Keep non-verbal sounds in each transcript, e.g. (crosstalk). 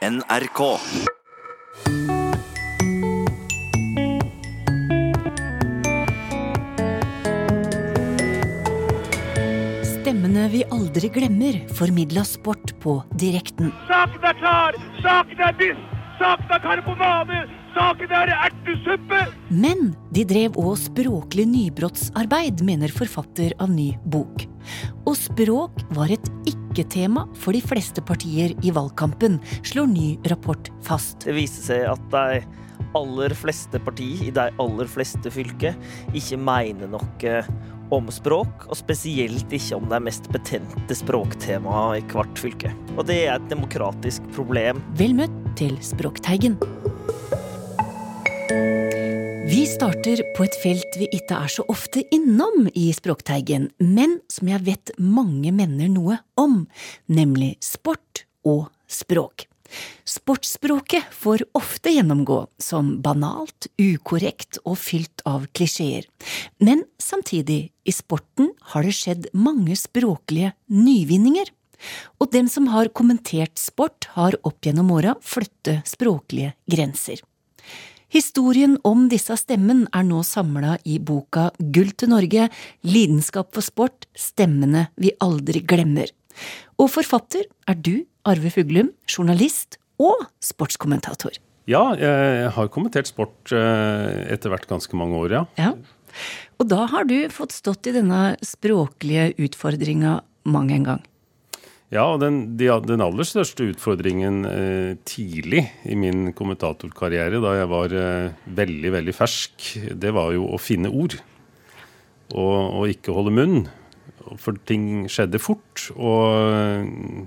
NRK. Stemmene vi aldri glemmer, formidla sport på direkten. Saken er klar! Saken er biss! Saken er karbonade! Saken er ertesuppe! Men de drev òg språklig nybrottsarbeid, mener forfatter av ny bok. Og språk var et ikke-tema for de fleste partier i valgkampen, slår ny rapport fast. Det viser seg at de aller fleste partier i de aller fleste fylker ikke mener noe om språk, og spesielt ikke om de mest betente språktemaene i hvert fylke. Og det er et demokratisk problem. Vel møtt til Språkteigen. Vi starter på et felt vi ikke er så ofte innom i Språkteigen, men som jeg vet mange mener noe om, nemlig sport og språk. Sportsspråket får ofte gjennomgå som banalt, ukorrekt og fylt av klisjeer. Men samtidig, i sporten har det skjedd mange språklige nyvinninger. Og dem som har kommentert sport, har opp gjennom åra flyttet språklige grenser. Historien om disse stemmen er nå samla i boka Gull til Norge, lidenskap for sport, stemmene vi aldri glemmer. Og forfatter er du, Arve Fuglum, journalist og sportskommentator. Ja, jeg har kommentert sport eh, etter hvert ganske mange år, ja. Ja. Og da har du fått stått i denne språklige utfordringa mang en gang. Ja, og den, de, den aller største utfordringen eh, tidlig i min kommentatorkarriere, da jeg var eh, veldig, veldig fersk, det var jo å finne ord. Og, og ikke holde munn. For ting skjedde fort. Og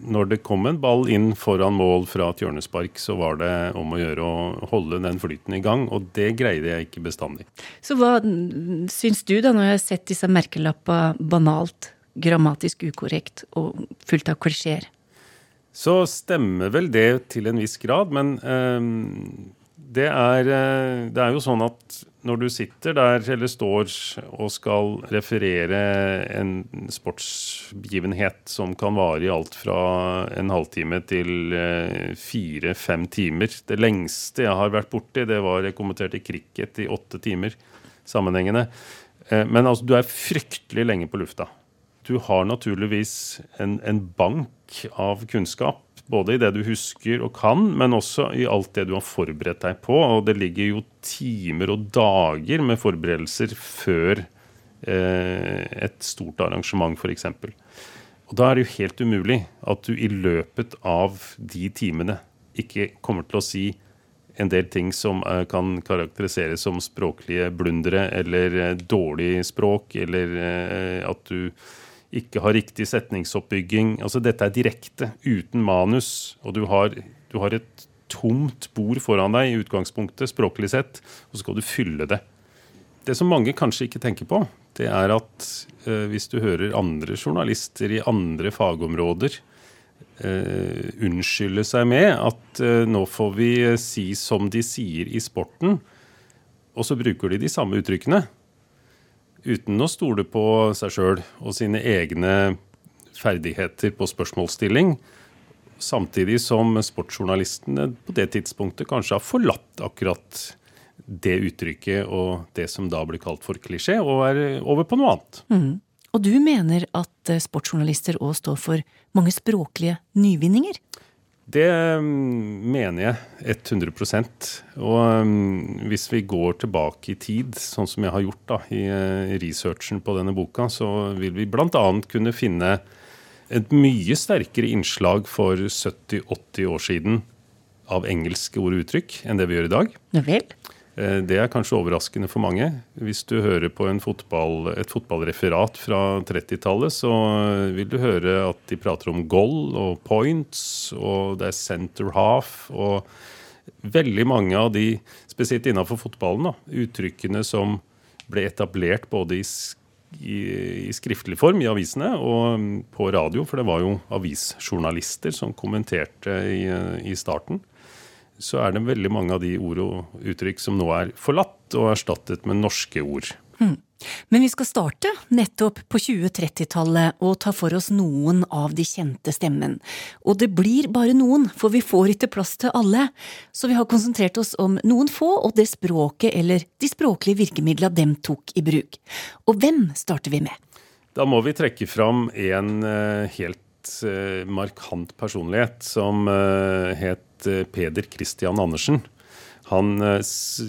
når det kom en ball inn foran mål fra et hjørnespark, så var det om å gjøre å holde den flyten i gang, og det greide jeg ikke bestandig. Så hva syns du, da, når jeg har sett disse merkelappa banalt, grammatisk ukorrekt og fullt av klisjeer? Så stemmer vel det til en viss grad, men eh, det, er, eh, det er jo sånn at når du sitter der eller står og skal referere en sportsbegivenhet som kan vare i alt fra en halvtime til eh, fire-fem timer Det lengste jeg har vært borti, det var jeg kommenterte cricket i åtte timer sammenhengende. Eh, men altså, du er fryktelig lenge på lufta. Du har naturligvis en, en bank av kunnskap både i det du husker og kan, men også i alt det du har forberedt deg på. Og det ligger jo timer og dager med forberedelser før eh, et stort arrangement, f.eks. Og da er det jo helt umulig at du i løpet av de timene ikke kommer til å si en del ting som eh, kan karakteriseres som språklige blundere eller eh, dårlig språk, eller eh, at du ikke har riktig setningsoppbygging. Altså Dette er direkte, uten manus, og du har, du har et tomt bord foran deg i utgangspunktet, språklig sett, og så skal du fylle det. Det som mange kanskje ikke tenker på, det er at eh, hvis du hører andre journalister i andre fagområder eh, unnskylde seg med at eh, nå får vi si som de sier i sporten, og så bruker de de samme uttrykkene, uten å stole på seg sjøl og sine egne ferdigheter på spørsmålsstilling. Samtidig som sportsjournalistene på det tidspunktet kanskje har forlatt akkurat det uttrykket og det som da blir kalt for klisjé, og er over på noe annet. Mm. Og du mener at eh, sportsjournalister òg står for mange språklige nyvinninger? Det mm, mener jeg 100 Og mm, hvis vi går tilbake i tid, sånn som jeg har gjort da, i eh, researchen på denne boka, så vil vi bl.a. kunne finne et mye sterkere innslag for 70-80 år siden av engelske ord og uttrykk enn det vi gjør i dag. Ja vel? Eh, det er kanskje overraskende for mange. Hvis du hører på fotball, et fotballreferat fra 30-tallet, så vil du høre at de prater om goal og points, og det er center half. og Veldig mange av de, spesielt innenfor fotballen, da, uttrykkene som ble etablert både i, i, i, skriftlig form i avisene og på radio, for det var jo avisjournalister som kommenterte i, i starten så er det veldig mange av de ord og uttrykk som nå er forlatt og erstattet med norske ord. Mm. Men vi skal starte nettopp på 2030-tallet og ta for oss noen av de kjente stemmen. Og det blir bare noen, for vi får ikke plass til alle. Så vi har konsentrert oss om noen få og det språket eller de språklige virkemidla dem tok i bruk. Og hvem starter vi med? Da må vi trekke fram en uh, helt markant personlighet som uh, het Peder Christian Andersen. Han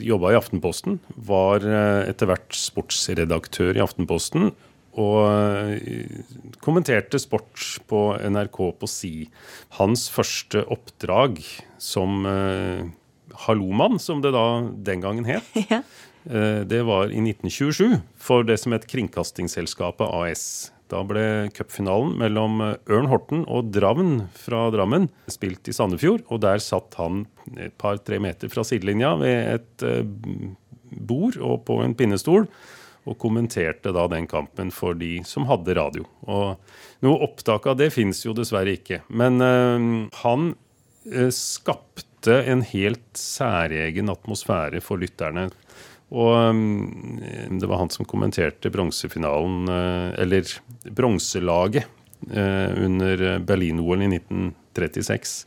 jobba i Aftenposten, var etter hvert sportsredaktør i Aftenposten. Og kommenterte sport på NRK på si. Hans første oppdrag som hallomann, som det da den gangen het, (laughs) ja. det var i 1927 for det som het Kringkastingsselskapet AS. Da ble cupfinalen mellom eh, Ørn Horten og Dravn fra Drammen spilt i Sandefjord. Og der satt han et par-tre meter fra sidelinja ved et eh, bord og på en pinnestol. Og kommenterte da den kampen for de som hadde radio. Og noe opptak av det fins jo dessverre ikke. Men øh, han øh, skapte en helt særegen atmosfære for lytterne. Og um, det var han som kommenterte bronsefinalen, eh, eller bronselaget, eh, under Berlin-OL i 1936.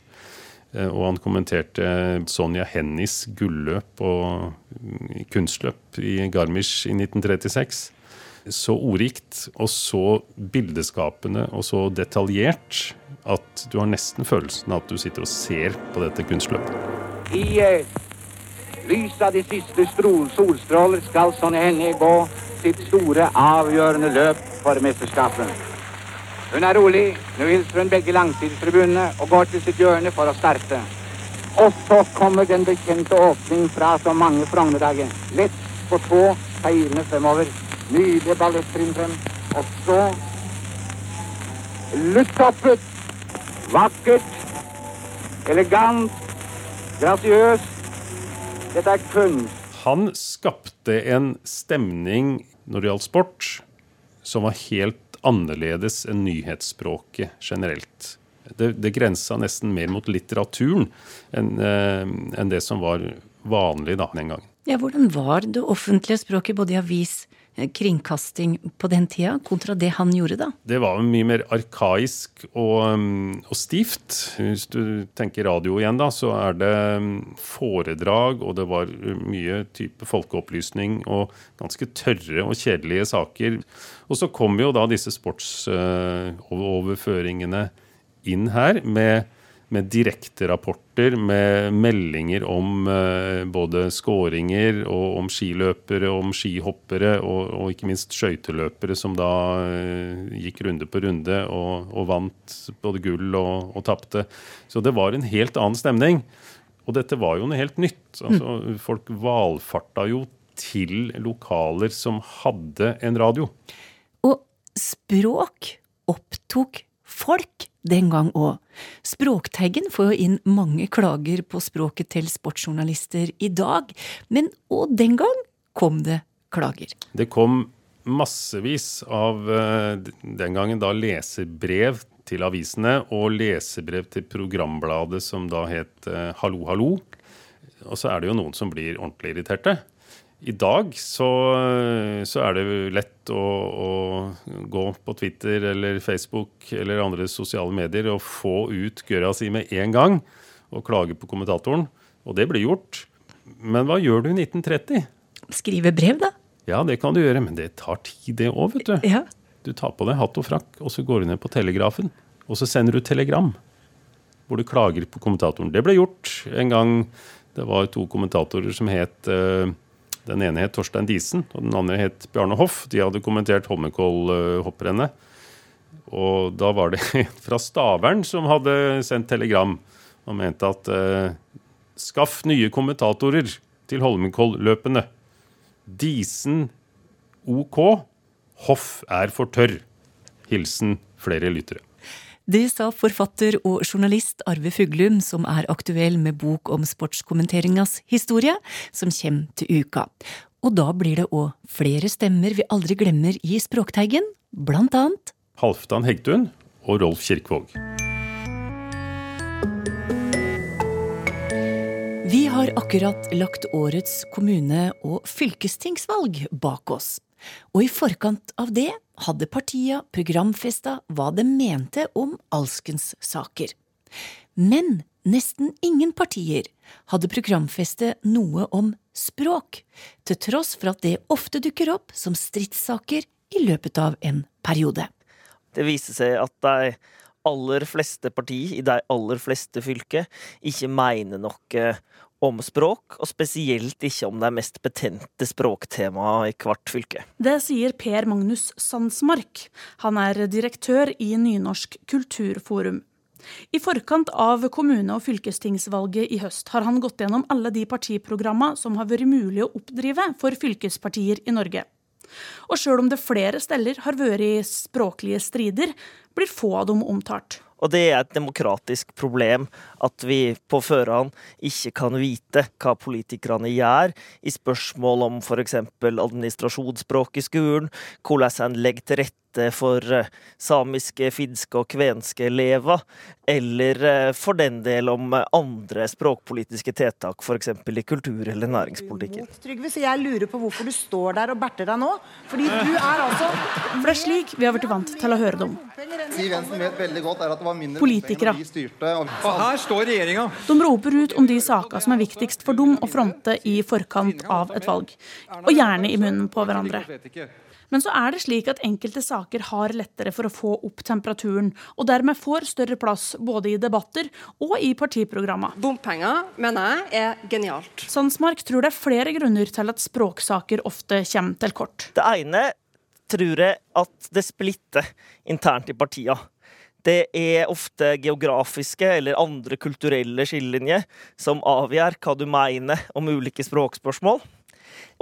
Eh, og han kommenterte Sonja Hennies gulløp og mm, kunstløp i Garmisch i 1936. Så ordrikt og så bildeskapende og så detaljert at du har nesten følelsen av at du sitter og ser på dette kunstløpet. I lys av de siste solstråler skal Sonne Henie gå sitt store, avgjørende løp for mesterskapet. Hun er rolig. Nå hilser hun begge langsidstribunene og går til sitt hjørne for å starte. Og så kommer den bekjente åpning fra så mange Frognerdager. Lett på tå, seirende fremover. Nydelige balletttrinn. Og så lufthoppet. Vakkert. Elegant. Grasiøst. Dette er kunst. Han skapte en stemning når det gjaldt sport, som var helt annerledes enn nyhetsspråket generelt. Det, det grensa nesten mer mot litteraturen enn eh, en det som var vanlig da, den gangen. Ja, Hvordan var det offentlige språket både i avis Eh, kringkasting på den tida, kontra det han gjorde da? Det var mye mer arkaisk og, mm, og, stivt. Hvis du tenker radio igjen, da, så er det mm, foredrag, og det var mye type folkeopplysning og ganske tørre og kjedelige saker. Og så kom jo da disse sportsoverføringene inn her med med direkterapporter med meldinger om eh, både skåringer og om skiløpere, om skihoppere og, og ikke minst skøyteløpere som da eh, gikk runde på runde og, og vant både gull og, og tapte. Så det var en helt annen stemning. Og dette var jo noe helt nytt. Altså, mm. Folk valfarta jo til lokaler som hadde en radio. Og språk opptok folk den gang òg. Språkteigen får jo inn mange klager på språket til sportsjournalister i dag, men òg den gang kom det klager. Det kom massevis av eh, den gangen da leserbrev til avisene og lesebrev til programbladet som da het eh, Hallo, hallo. Og så er det jo noen som blir ordentlig irriterte. I dag så, så, er det lett å, å, gå på Twitter eller Facebook eller andre sosiale medier og få ut gørra si med en gang og klage på kommentatoren. Og det blir gjort. Men hva gjør du i 1930? Skrive brev, da. Ja, det kan du gjøre, men det tar tid, det òg, vet du. Ja. Du tar på deg hatt og frakk, og så går du ned på telegrafen. Og så sender du telegram hvor du klager på kommentatoren. Det ble gjort en gang. Det var to kommentatorer som het uh, den ene het Torstein Disen, og den andre het Bjarne Hoff. De hadde kommentert Holmenkollhopprennet. Og da var det (laughs) en fra Stavern som hadde sendt telegram og mente at eh, skaff nye kommentatorer til Holmenkolløpene. Disen OK. Hoff er for tørr. Hilsen flere lyttere. Det sa forfatter og journalist Arve Fuglum, som er aktuell med bok om sportskommenteringas historie, som kommer til uka. Og da blir det òg flere stemmer vi aldri glemmer i Språkteigen, blant annet Halvdan Hegtun og Rolf Kirkvaag. Vi har akkurat lagt årets kommune- og fylkestingsvalg bak oss. Og i forkant av det hadde partia programfesta hva de mente om alskens saker. Men nesten ingen partier hadde programfestet noe om språk, til tross for at det ofte dukker opp som stridssaker i løpet av en periode. Det viser seg at de aller fleste partier i de aller fleste fylker ikke mener noe om språk, og spesielt ikke om de mest betente språktemaene i hvert fylke. Det sier Per Magnus Sandsmark. Han er direktør i Nynorsk kulturforum. I forkant av kommune- og fylkestingsvalget i høst har han gått gjennom alle de partiprogrammene som har vært mulig å oppdrive for fylkespartier i Norge. Og sjøl om det flere steder har vært språklige strider, blir få av dem omtalt. Og det er et demokratisk problem at vi på førehånd ikke kan vite hva politikerne gjør i spørsmål om f.eks. administrasjonsspråk i skolen, hvordan en legger til rette for eh, samiske, finske og kvenske elever, eller eh, for den del om andre språkpolitiske tiltak, f.eks. i kultur- eller næringspolitikken. Trygve, så jeg lurer på hvorfor du står der og berter deg nå. Fordi du er altså For det er slik vi har blitt vant til å høre dem. Siv Jensen vet veldig godt er at det var mindre Politikere. vi styrte. Og Og her står regjeringa. De roper ut om de saker som er viktigst for dem å fronte i forkant av et valg, og gjerne i munnen på hverandre. Men så er det slik at enkelte saker har lettere for å få opp temperaturen, og dermed får større plass både i debatter og i partiprogrammer. Bompenger mener jeg er genialt. Sandsmark tror det er flere grunner til at språksaker ofte kommer til kort. Det ene tror jeg at det splitter internt i partiene. Det er ofte geografiske eller andre kulturelle skillelinjer som avgjør hva du mener om ulike språkspørsmål,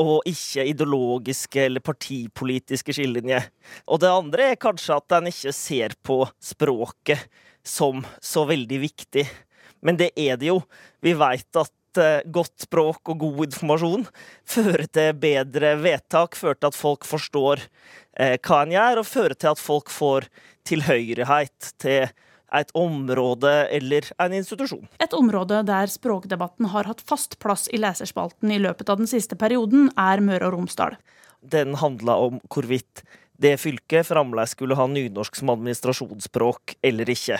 og ikke ideologiske eller partipolitiske skillelinjer. Og det andre er kanskje at en ikke ser på språket som så veldig viktig. Men det er det jo. Vi veit at eh, godt språk og god informasjon fører til bedre vedtak, fører til at folk forstår eh, hva en gjør, og fører til at folk får tilhørighet til et område eller en institusjon. Et område der språkdebatten har hatt fast plass i leserspalten i løpet av den siste perioden, er Møre og Romsdal. Den handla om hvorvidt det fylket fremdeles skulle ha nynorsk som administrasjonsspråk eller ikke.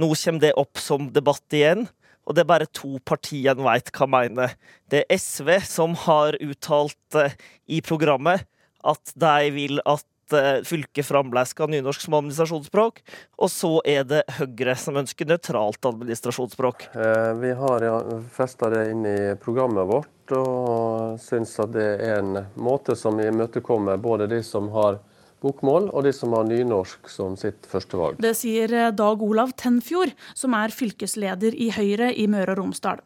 Nå kommer det opp som debatt igjen, og det er bare to partier en veit hva mener. Det er SV som har uttalt eh, i programmet at de vil at fylket fremdeles skal ha nynorsk som administrasjonsspråk, og så er det Høyre som ønsker nøytralt administrasjonsspråk. Eh, Vi har ja, festa det inn i programmet vårt, og syns at det er en måte som imøtekommer både de som har bokmål, og de som har nynorsk som sitt førstevalg. Det sier eh, Dag Olav Tenfjord, som er fylkesleder i Høyre i Møre og Romsdal.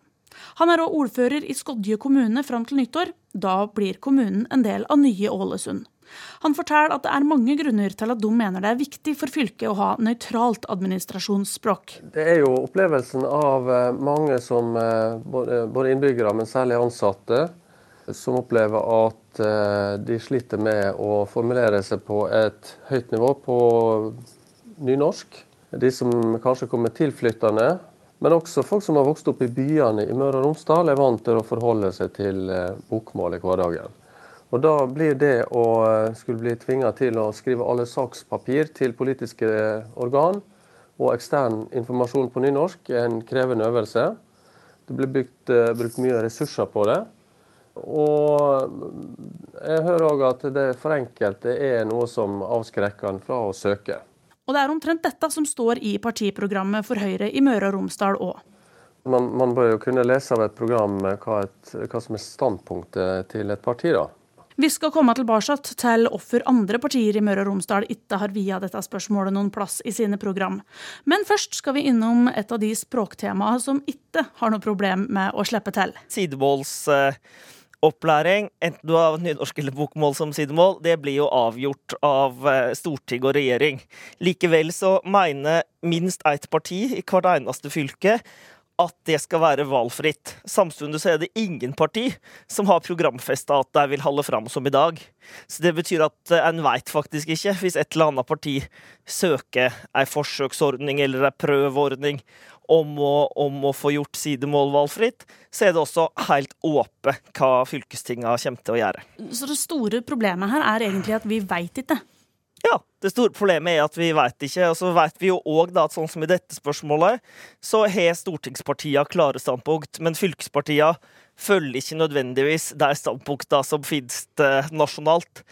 Han er òg ordfører i Skodje kommune fram til nyttår. Da blir kommunen en del av nye Ålesund. Han forteller at det er mange grunner til at de mener det er viktig for fylket å ha nøytralt administrasjonsspråk. Det er jo opplevelsen av eh, mange som eh, både både innbyggere, men særlig ansatte, som opplever at eh, de sliter med å formulere seg på et høyt nivå på nynorsk. De som kanskje kommer tilflyttende, men også folk som har vokst opp i byene i Møre og Romsdal, er vant til å forholde seg til eh, bokmål i hverdagen. Og Da blir det å eh, skulle bli tvinga til å skrive alle sakspapir til politiske organ og ekstern informasjon på nynorsk en krevende øvelse. Det blir brukt, eh, brukt mye ressurser på det. Og jeg hører òg at det for enkelte er noe som avskrekker en fra å søke. Og det er omtrent dette som står i partiprogrammet for Høyre i Møre og Romsdal òg. Man, man bør jo kunne lese av et program hva, et, hva som er standpunktet til et parti. da. Vi skal komme tilbake til hvorfor andre partier i Møre og Romsdal ikke har via dette spørsmålet noen plass i sine program. Men først skal vi innom et av de språktemaene som ikke har noe problem med å slippe til. Sidemålsopplæring, enten du har nynorsk eller bokmål som sidemål, det blir jo avgjort av eh, storting og regjering. Likevel så mener minst ett parti i hvert eneste fylke at det skal være valgfritt. Samtidig så er det ingen parti som har programfesta at de vil holde fram som i dag. Så det betyr at eh, en veit faktisk ikke, hvis et eller annet parti søker ei forsøksordning eller ei prøveordning om å, om å, få gjort sidemål valgfritt, så er det også helt åpent hva fylkestinga kommer til å gjøre. Så det store problemet her er egentlig at vi veit ikke. Ja, det store problemet er at vi veit ikke. Og så veit vi jo òg at sånn som i dette spørsmålet, så har stortingspartiene klare standpunkt, men fylkespartiene følger ikke nødvendigvis de standpunktene som finnes eh, nasjonalt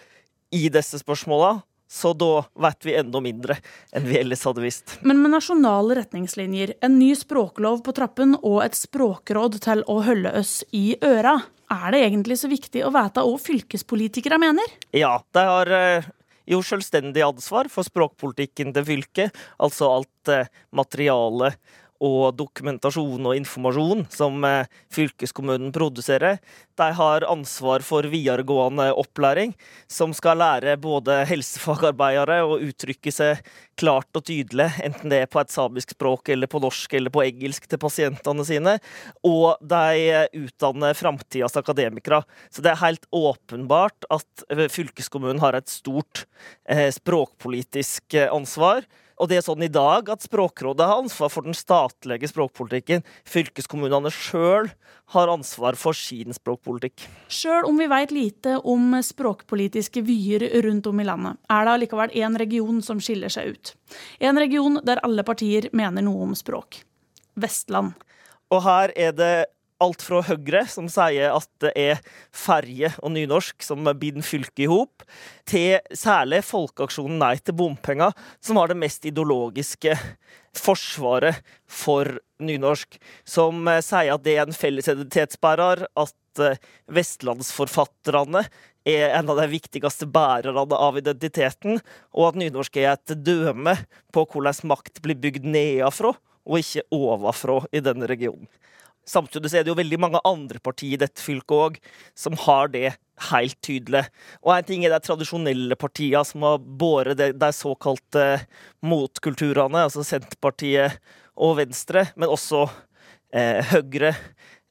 i disse spørsmålene. Så da vet vi enda mindre enn vi ellers hadde visst. Men med nasjonale retningslinjer, en ny språklov på trappen og et språkråd til å holde oss i øra, er det egentlig så viktig å vite hva fylkespolitikere mener? Ja, de har eh, jo selvstendig ansvar for språkpolitikken til fylket, altså alt materialet materiale og dokumentasjon og informasjon som eh, fylkeskommunen produserer. De har ansvar for videregående opplæring, som skal lære både helsefagarbeidere å uttrykke seg klart og tydelig, enten det er på et samisk språk eller på norsk eller på engelsk til pasientene sine. Og de utdanner framtidas akademikere. Så det er helt åpenbart at eh, fylkeskommunen har et stort eh, språkpolitisk ansvar. Og det er sånn i dag at Språkrådet har ansvar for den statlige språkpolitikken. Fylkeskommunene sjøl har ansvar for sin språkpolitikk. Sjøl om vi veit lite om språkpolitiske vyer rundt om i landet, er det allikevel én region som skiller seg ut. En region der alle partier mener noe om språk. Vestland. Og her er det alt fra Høyre, som sier at det er ferje og nynorsk som binder fylket i hop, til særlig Folkeaksjonen Nei til bompenger, som har det mest ideologiske forsvaret for nynorsk, som eh, sier at det er en felles identitetsbærer, at eh, vestlandsforfatterne er en av de viktigste bærerne av identiteten, og at nynorsk er et døme på hvordan makt blir bygd nedenfra og ikke ovenfra i denne regionen. Samtidig er det jo veldig mange andre partier i dette fylket òg som har det helt tydelig. Og en ting er de tradisjonelle partiene som har båret de, de såkalte motkulturene, altså Senterpartiet og Venstre, men også eh, Høyre,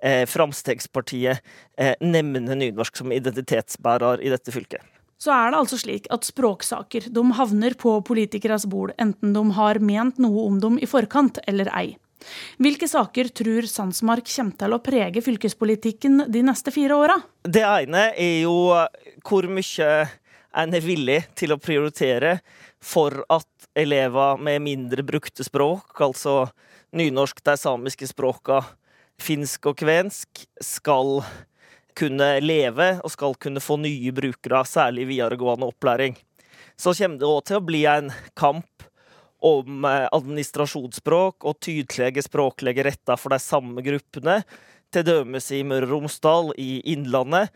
eh, Framstegspartiet, eh, nevner nynorsk som identitetsbærer i dette fylket. Så er det altså slik at språksaker de havner på politikeres bord, enten de har ment noe om dem i forkant eller ei. Hvilke saker tror Sandsmark kommer til å prege fylkespolitikken de neste fire åra? Det ene er jo hvor mye en er villig til å prioritere for at elever med mindre brukte språk, altså nynorsk, de samiske språka, finsk og kvensk, skal kunne leve og skal kunne få nye brukere, særlig videregående opplæring. Så kommer det òg til å bli en kamp om eh, administrasjonsspråk og tydelige språklige retter for de samme gruppene, til dømes i Møre og Romsdal, i Innlandet,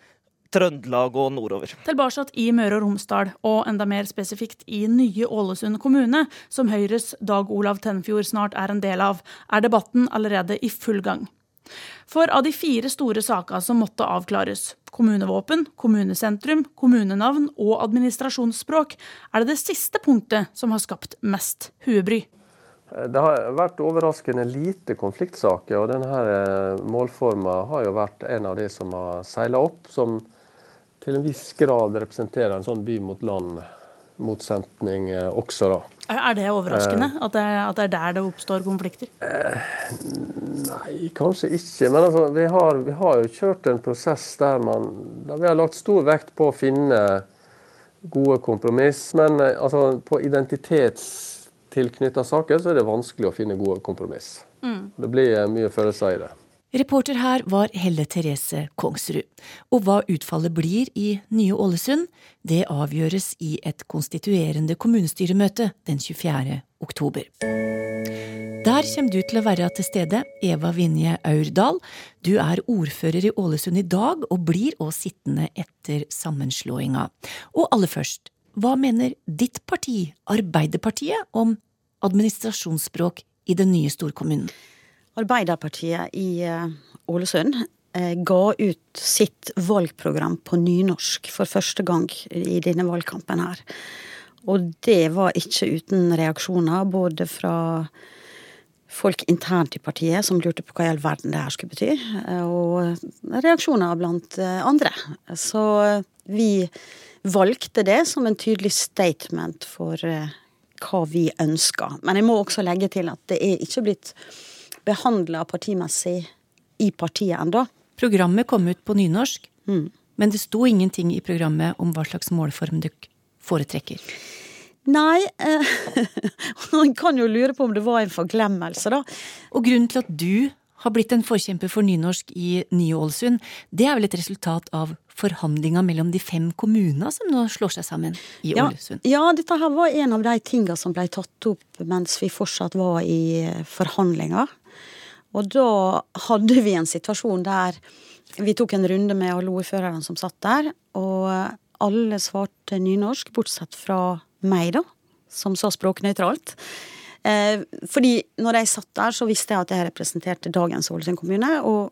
Trøndelag og nordover. Tilbake i Møre og Romsdal, og enda mer spesifikt i nye Ålesund kommune, som Høyres Dag Olav Tenfjord snart er en del av, er debatten allerede i full gang. For av de fire store sakene som måtte avklares, kommunevåpen, kommunesentrum, kommunenavn og administrasjonsspråk, er det det siste punktet som har skapt mest huebry. Det har vært overraskende lite konfliktsaker, og denne eh, målforma har jo vært en av de som har seila opp, som til en viss grad representerer en sånn by mot land motsetning eh, også, da. Er det overraskende eh, at det, at det, er der det oppstår konflikter? Eh, nei, kanskje ikke. Men altså, vi, har, vi, har, jo kjørt en prosess der, man, der vi har lagt stor vekt på å finne gode kompromiss. Men altså, på identitetstilknytta saker så er det vanskelig å finne gode kompromiss. Mm. Det blir mye følelser i det. Reporter her var Helle Therese Kongsrud. Og hva utfallet blir i Nye Ålesund, det avgjøres i et konstituerende kommunestyremøte den 24. oktober. Der kommer du til å være til stede, Eva Vinje Aurdal. Du er ordfører i Ålesund i dag, og blir også sittende etter sammenslåinga. Og aller først, hva mener ditt parti, Arbeiderpartiet, om administrasjonsspråk i den nye storkommunen? Arbeiderpartiet i eh, Ålesund eh, ga ut sitt valgprogram på nynorsk for første gang i denne valgkampen her. Og det var ikke uten reaksjoner, både fra folk internt i partiet som lurte på hva i all verden det her skulle bety, og reaksjoner blant andre. Så vi valgte det som en tydelig statement for hva vi ønsker. Men jeg må også legge til at det er ikke blitt behandla partimessig i partiet enda. Programmet kom ut på nynorsk, mm. men det sto ingenting i programmet om hva slags målform dere foretrekker. Nei, eh, (laughs) man kan jo lure på om det var en forglemmelse, da. Og grunnen til at du har blitt en forkjemper for nynorsk i Ny-Ålesund, det er vel et resultat av forhandlinga mellom de fem kommunene som nå slår seg sammen i ja, Ålesund? Ja, dette her var en av de tinga som ble tatt opp mens vi fortsatt var i forhandlinger. Og da hadde vi en situasjon der vi tok en runde med alle ordførerne som satt der, og alle svarte nynorsk, bortsett fra meg, da, som sa språknøytralt. Eh, fordi når jeg satt der, så visste jeg at jeg representerte dagens Ålesund kommune, og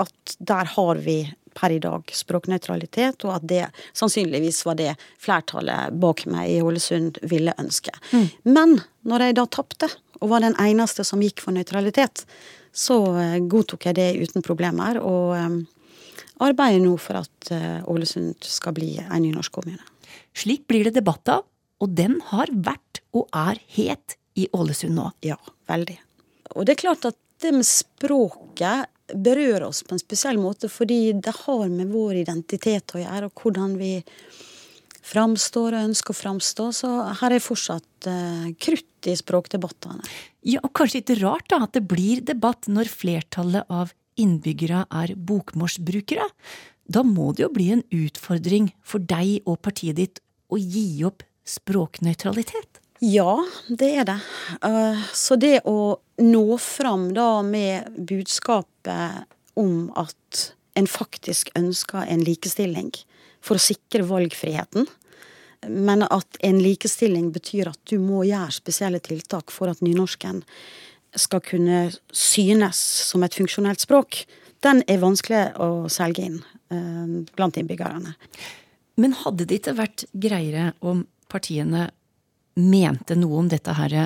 at der har vi per i dag språknøytralitet, og at det sannsynligvis var det flertallet bak meg i Ålesund ville ønske. Mm. Men når jeg da tapte, og var den eneste som gikk for nøytralitet, så eh, godtok jeg det uten problemer, og um, arbeider nå for at uh, Ålesund skal bli en nynorsk kommune. Slik blir det debatt av, og den har vært og er het i Ålesund nå. Ja, veldig. Og det er klart at det med språket berører oss på en spesiell måte, fordi det har med vår identitet å gjøre, og hvordan vi framstår og ønsker å framstå. Så her er fortsatt uh, krutt i språkdebattene. Ja, og kanskje ikke rart da at det blir debatt når flertallet av innbyggere er bokmålsbrukere. Da må det jo bli en utfordring for deg og partiet ditt å gi opp språknøytralitet? Ja, det er det. Uh, så det å nå fram da med budskapet om at en faktisk ønsker en likestilling for å sikre valgfriheten, men at en likestilling betyr at du må gjøre spesielle tiltak for at nynorsken skal kunne synes som et funksjonelt språk, den er vanskelig å selge inn uh, blant innbyggerne. Men hadde det ikke vært greiere om partiene mente noe om dette her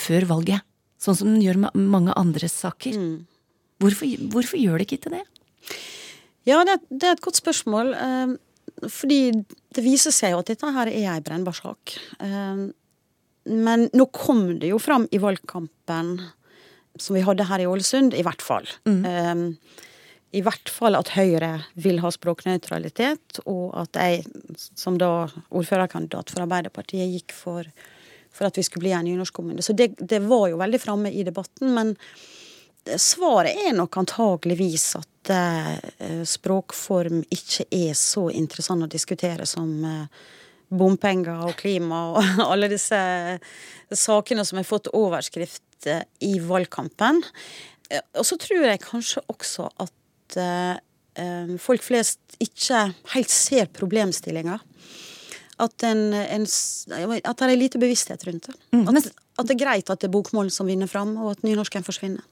før valget? Sånn som den gjør med mange andre saker. Mm. Hvorfor, hvorfor, gjør det ikke det? Ja, det, det, er et godt spørsmål. Fordi det viser seg jo at dette her er ei brennbar sak. Uh, men nå kom det jo fram i valgkampen som vi hadde her i Ålesund, i hvert fall. Mm. Um, I hvert fall at Høyre vil ha språknøytralitet, og at jeg, som da ordførerkandidat for Arbeiderpartiet, gikk for, for at vi skulle bli en nynorskkommune. Så det, det, var jo veldig framme i debatten. Men svaret er nok antageligvis at uh, språkform ikke er så interessant å diskutere som uh, bompenger og klima og (laughs) alle disse sakene som har fått overskrift eh, i valgkampen. Eh, og så tror jeg kanskje også at eh, folk flest ikke helt ser problemstillinga. At, en, en, at det er lite bevissthet rundt det. Mm, at, at, det er greit at det er bokmål som vinner fram, og at nynorsken forsvinner.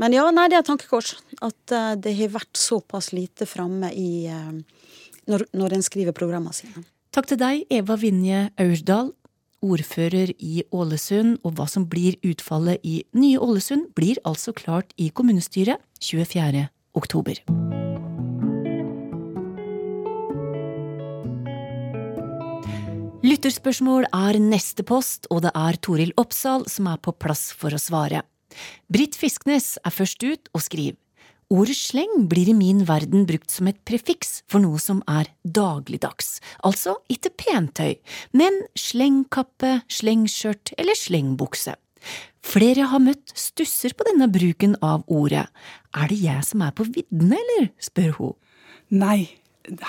Men ja, nei, det er tankekors. At det har vært såpass lite framme i når, når en skriver programmene sine. Takk til deg, Eva Vinje Aurdal, ordfører i Ålesund, og hva som blir utfallet i nye Ålesund, blir altså klart i kommunestyret 24. oktober. Lytterspørsmål er neste post, og det er Toril Oppsal som er på plass for å svare. Britt Fisknes er først ut og skriver Ordet sleng blir i min verden brukt som et prefiks for noe som er dagligdags, altså ikke pentøy, men slengkappe, slengskjørt eller slengbukse. Flere har møtt stusser på denne bruken av ordet. Er det jeg som er på viddene, eller? spør hun. Nei,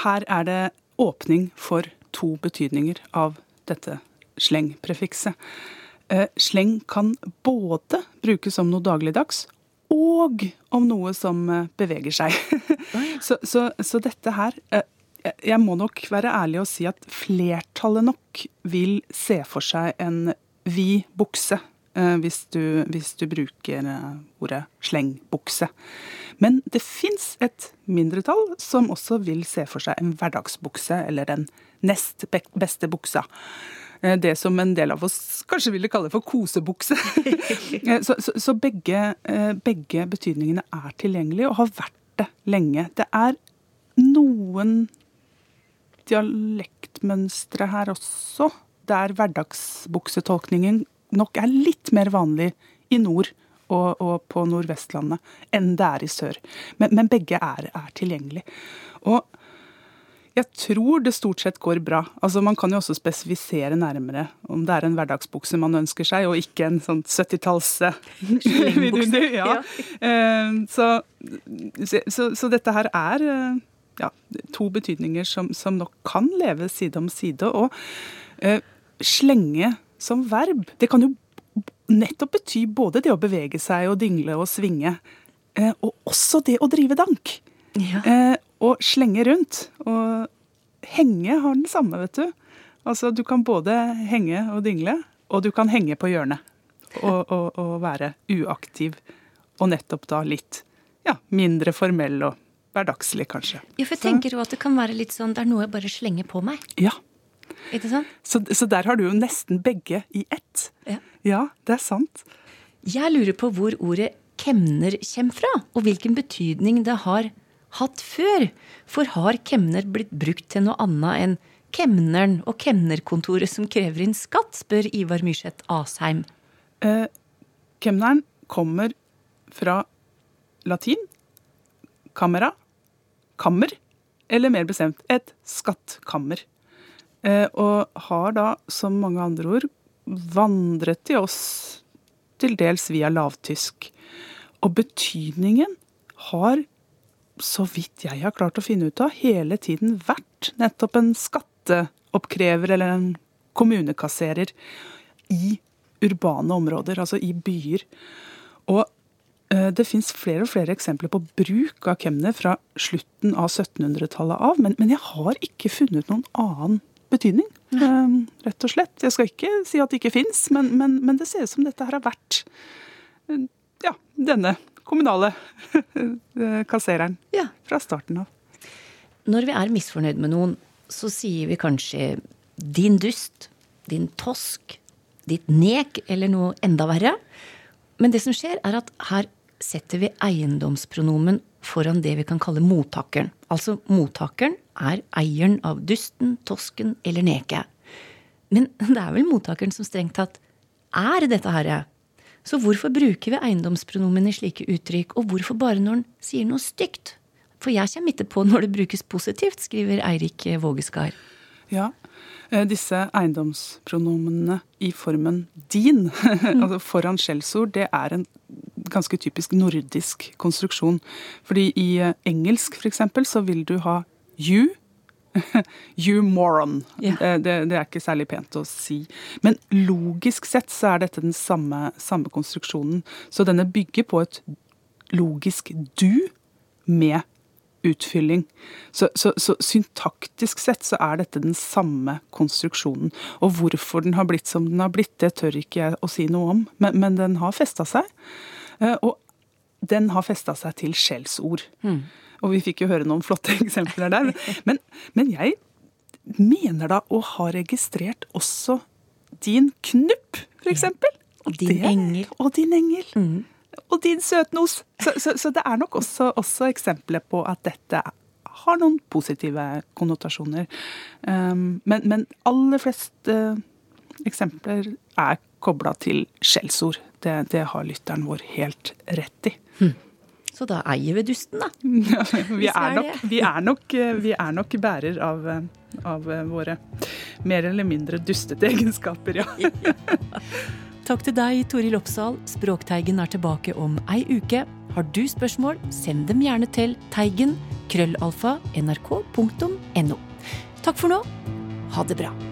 her er det åpning for to betydninger av dette slengprefikset. Eh, sleng kan både brukes som noe dagligdags og om noe som eh, beveger seg. (laughs) så, så, så, dette her eh, Jeg må nok være ærlig og si at flertallet nok vil se for seg en vid bukse. Hvis du, hvis du bruker ordet slengbukse. Men det fins et mindretall som også vil se for seg en hverdagsbukse, eller den nest beste buksa. Eh, det som en del av oss kanskje ville kalle for kosebukse. (laughs) Eh, så, så, så begge, eh, begge betydningene er tilgjengelige og har vært det lenge. Det er noen dialektmønstre her også, der hverdagsbuksetolkningen nok er litt mer vanlig i nord og, og på Nordvestlandet enn det er i sør. Men, men begge er, er tilgjengelig. Og jeg tror det stort sett går bra. Altså Man kan jo også spesifisere nærmere om det er en hverdagsbukse man ønsker seg, og ikke en sånn 70-talls (laughs) ja. Eh, så, så, så, dette her er eh, ja, to betydninger som, som, nok kan leve side om side. Og uh, slenge som verb, det kan jo nettopp bety både det å bevege seg og dingle og svinge, uh, og også det å drive dank. Ja. Uh, og slenge rundt. Og henge har den samme, vet du. Altså, du kan både henge og dingle, og du kan henge på hjørnet. Og, og, og være uaktiv. Og nettopp da litt ja, mindre formell og hverdagslig, kanskje. Ja, for jeg tenker jo at det kan være litt sånn det er noe jeg bare slenger på meg. Ja. Ikke sant? Så, så der har du jo nesten begge i ett. Ja. ja, det er sant. Jeg lurer på hvor ordet kemner kommer fra, og hvilken betydning det har hatt før. For har kemner blitt brukt til noe annet enn kemneren og kemnerkontoret som krever inn skatt, spør Ivar Myrseth Asheim. Eh, kemneren kommer fra latin kamera, kammer, eller mer bestemt et skattkammer. Eh, og har da, som mange andre ord, vandret til oss til dels via lavtysk. Og betydningen har, så vidt jeg har klart å finne ut av, hele tiden vært nettopp en skatteoppkrever eller en kommunekasserer i urbane områder, altså i byer. Og Eh, det fins flere og flere eksempler på bruk av kemner fra slutten av 1700-tallet av, men, men, jeg har ikke funnet noen annen betydning. Um, rett og slett. Jeg skal ikke si at det ikke fins, men, men, men, det ser ut som dette her har vært uh, ja, denne kommunale (laughs) kassereren ja. fra starten av. Når vi er misfornøyd med noen, så sier vi kanskje 'din dust', 'din tosk', 'ditt nek' eller noe enda verre. Men det som skjer, er at her setter vi eiendomspronomen foran det vi kan kalle mottakeren. Altså mottakeren er eieren av dusten, tosken eller neket. Men (laughs) det er vel mottakeren som strengt tatt er dette herre. Så hvorfor bruker vi eiendomspronomen i slike uttrykk, og hvorfor bare når den sier noe stygt? For jeg kommer ikke på når det brukes positivt, skriver Eirik Vågeskar. Ja, eh, disse eiendomspronomenene i formen din, mm. (laughs) altså foran skjellsord, det er en ganske typisk nordisk konstruksjon. Fordi i eh, engelsk f.eks. så vil du ha you. (laughs) you moron. Yeah. Det, det, er ikke særlig pent å si. Men logisk sett så er dette den samme, samme konstruksjonen. Så denne bygger på et logisk du med utfylling. Så, så, så, syntaktisk sett så er dette den samme konstruksjonen. Og hvorfor den har blitt som den har blitt, det tør ikke jeg å si noe om, men, men den har festa seg. Eh, og den har festa seg til skjellsord. Mm. Og vi fikk jo høre noen flotte (laughs) eksempler der. Men, men, jeg mener da å ha registrert også din knupp, f.eks. Og din det, engel. Og din engel. Mm. Og din søtnos. Så, så, så, det er nok også, også eksempler på at dette har noen positive konnotasjoner. Um, men, men aller flest uh, eksempler er kobla til skjellsord. Det, det, har lytteren vår helt rett i. Hm. Så da eier vi dusten, da. (laughs) Ja, vi, er nok, vi, er nok, vi, er nok, bærer av, av, våre mer eller mindre dustete (laughs) egenskaper, ja. Takk til deg, Toril Oppsal. Språkteigen er tilbake om ei uke. Har du spørsmål, send dem gjerne til teigen krøllalfa nrk.no. Takk for nå. Ha det bra.